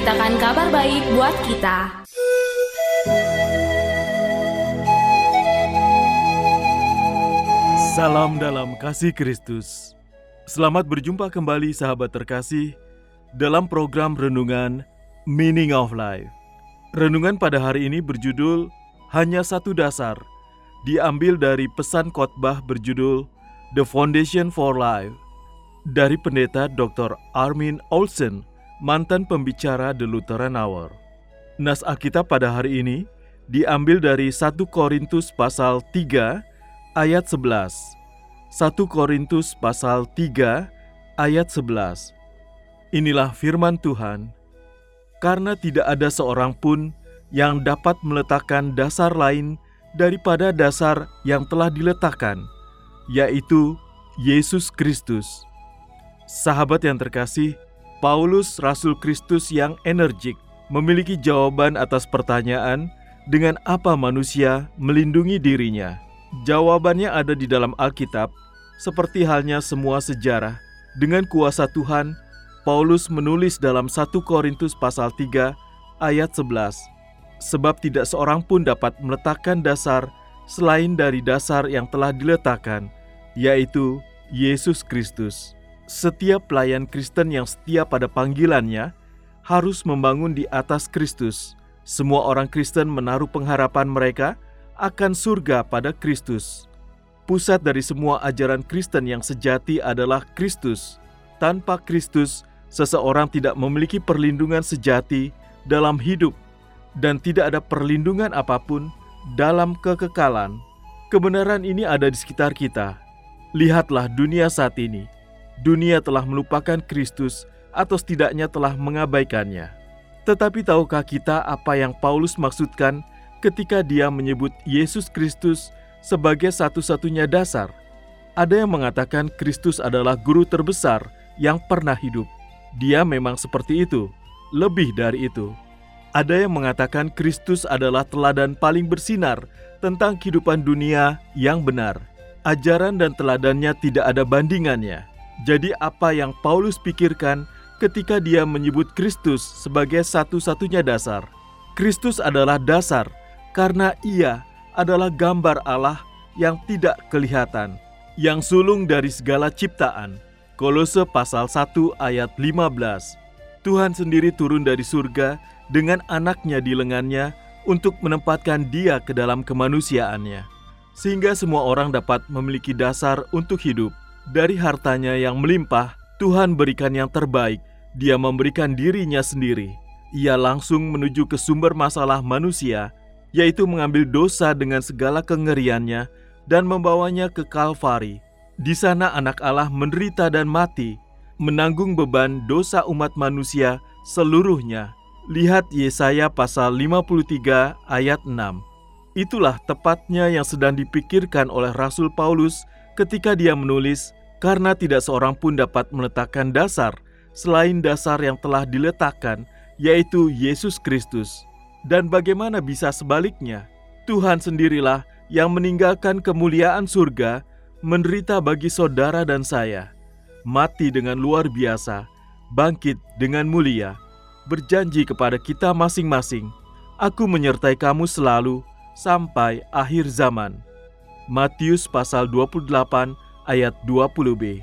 memberitakan kabar baik buat kita Salam dalam kasih Kristus. Selamat berjumpa kembali sahabat terkasih dalam program renungan Meaning of Life. Renungan pada hari ini berjudul Hanya Satu Dasar, diambil dari pesan khotbah berjudul The Foundation for Life dari pendeta Dr. Armin Olsen, mantan pembicara The Lutheran Hour. Nas Alkitab pada hari ini diambil dari 1 Korintus pasal 3 ayat 11. 1 Korintus pasal 3 ayat 11. Inilah firman Tuhan. Karena tidak ada seorang pun yang dapat meletakkan dasar lain daripada dasar yang telah diletakkan, yaitu Yesus Kristus. Sahabat yang terkasih, Paulus Rasul Kristus yang energik memiliki jawaban atas pertanyaan dengan apa manusia melindungi dirinya. Jawabannya ada di dalam Alkitab, seperti halnya semua sejarah. Dengan kuasa Tuhan, Paulus menulis dalam 1 Korintus pasal 3 ayat 11. Sebab tidak seorang pun dapat meletakkan dasar selain dari dasar yang telah diletakkan, yaitu Yesus Kristus. Setiap pelayan Kristen yang setia pada panggilannya harus membangun di atas Kristus. Semua orang Kristen menaruh pengharapan mereka akan surga pada Kristus. Pusat dari semua ajaran Kristen yang sejati adalah Kristus. Tanpa Kristus, seseorang tidak memiliki perlindungan sejati dalam hidup dan tidak ada perlindungan apa pun dalam kekekalan. Kebenaran ini ada di sekitar kita. Lihatlah dunia saat ini. Dunia telah melupakan Kristus atau setidaknya telah mengabaikannya. Tetapi tahukah kita apa yang Paulus maksudkan ketika dia menyebut Yesus Kristus sebagai satu-satunya dasar. Ada yang mengatakan Kristus adalah guru terbesar yang pernah hidup. Dia memang seperti itu, lebih dari itu. Ada yang mengatakan Kristus adalah teladan paling bersinar tentang kehidupan dunia yang benar. Ajaran dan teladannya tidak ada bandingannya. Jadi apa yang Paulus pikirkan ketika dia menyebut Kristus sebagai satu-satunya dasar? Kristus adalah dasar karena ia adalah gambar Allah yang tidak kelihatan, yang sulung dari segala ciptaan. Kolose pasal 1 ayat 15. Tuhan sendiri turun dari surga dengan anaknya di lengannya untuk menempatkan dia ke dalam kemanusiaannya. Sehingga semua orang dapat memiliki dasar untuk hidup. Dari hartanya yang melimpah, Tuhan berikan yang terbaik. Dia memberikan dirinya sendiri. Ia langsung menuju ke sumber masalah manusia, yaitu mengambil dosa dengan segala kengeriannya dan membawanya ke Kalvari. Di sana anak Allah menderita dan mati, menanggung beban dosa umat manusia seluruhnya. Lihat Yesaya pasal 53 ayat 6. Itulah tepatnya yang sedang dipikirkan oleh Rasul Paulus ketika dia menulis, karena tidak seorang pun dapat meletakkan dasar selain dasar yang telah diletakkan, yaitu Yesus Kristus. Dan bagaimana bisa sebaliknya? Tuhan sendirilah yang meninggalkan kemuliaan surga, menderita bagi saudara dan saya, mati dengan luar biasa, bangkit dengan mulia, berjanji kepada kita masing-masing, Aku menyertai kamu selalu sampai akhir zaman. Matius pasal 28 ayat 20b.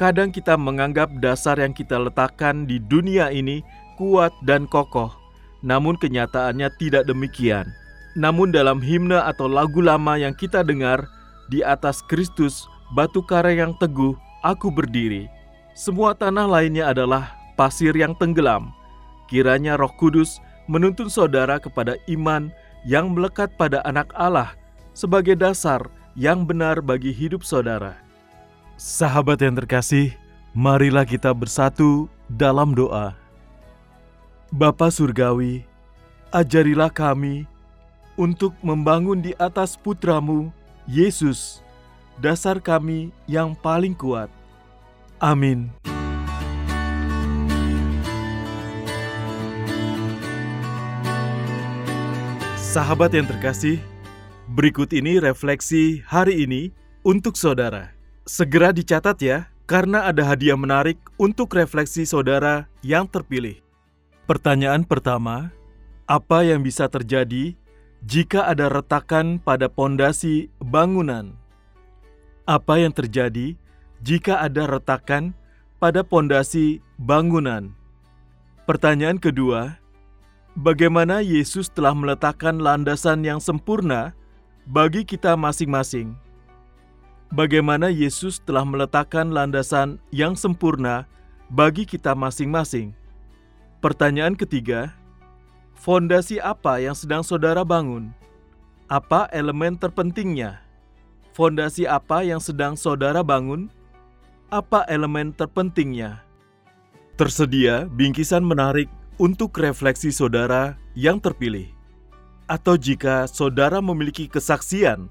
Kadang kita menganggap dasar yang kita letakkan di dunia ini kuat dan kokoh, namun kenyataannya tidak demikian. Namun dalam himne atau lagu lama yang kita dengar, di atas Kristus, batu karang yang teguh, aku berdiri. Semua tanah lainnya adalah pasir yang tenggelam. Kiranya roh kudus menuntun saudara kepada iman yang melekat pada anak Allah sebagai dasar yang benar bagi hidup saudara. Sahabat yang terkasih, marilah kita bersatu dalam doa. Bapa Surgawi, ajarilah kami untuk membangun di atas putramu, Yesus, dasar kami yang paling kuat. Amin. Sahabat yang terkasih, berikut ini refleksi hari ini untuk saudara. Segera dicatat ya, karena ada hadiah menarik untuk refleksi saudara yang terpilih. Pertanyaan pertama, apa yang bisa terjadi jika ada retakan pada pondasi bangunan? Apa yang terjadi jika ada retakan pada pondasi bangunan? Pertanyaan kedua, bagaimana Yesus telah meletakkan landasan yang sempurna bagi kita masing-masing. Bagaimana Yesus telah meletakkan landasan yang sempurna bagi kita masing-masing. Pertanyaan ketiga, fondasi apa yang sedang saudara bangun? Apa elemen terpentingnya? Fondasi apa yang sedang saudara bangun? Apa elemen terpentingnya? Tersedia bingkisan menarik untuk refleksi saudara yang terpilih. Atau jika saudara memiliki kesaksian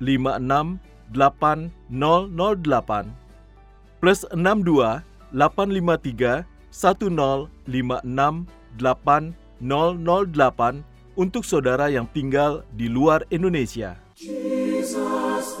8008 plus 62 853 1056 8008 untuk saudara yang tinggal di luar Indonesia. Jesus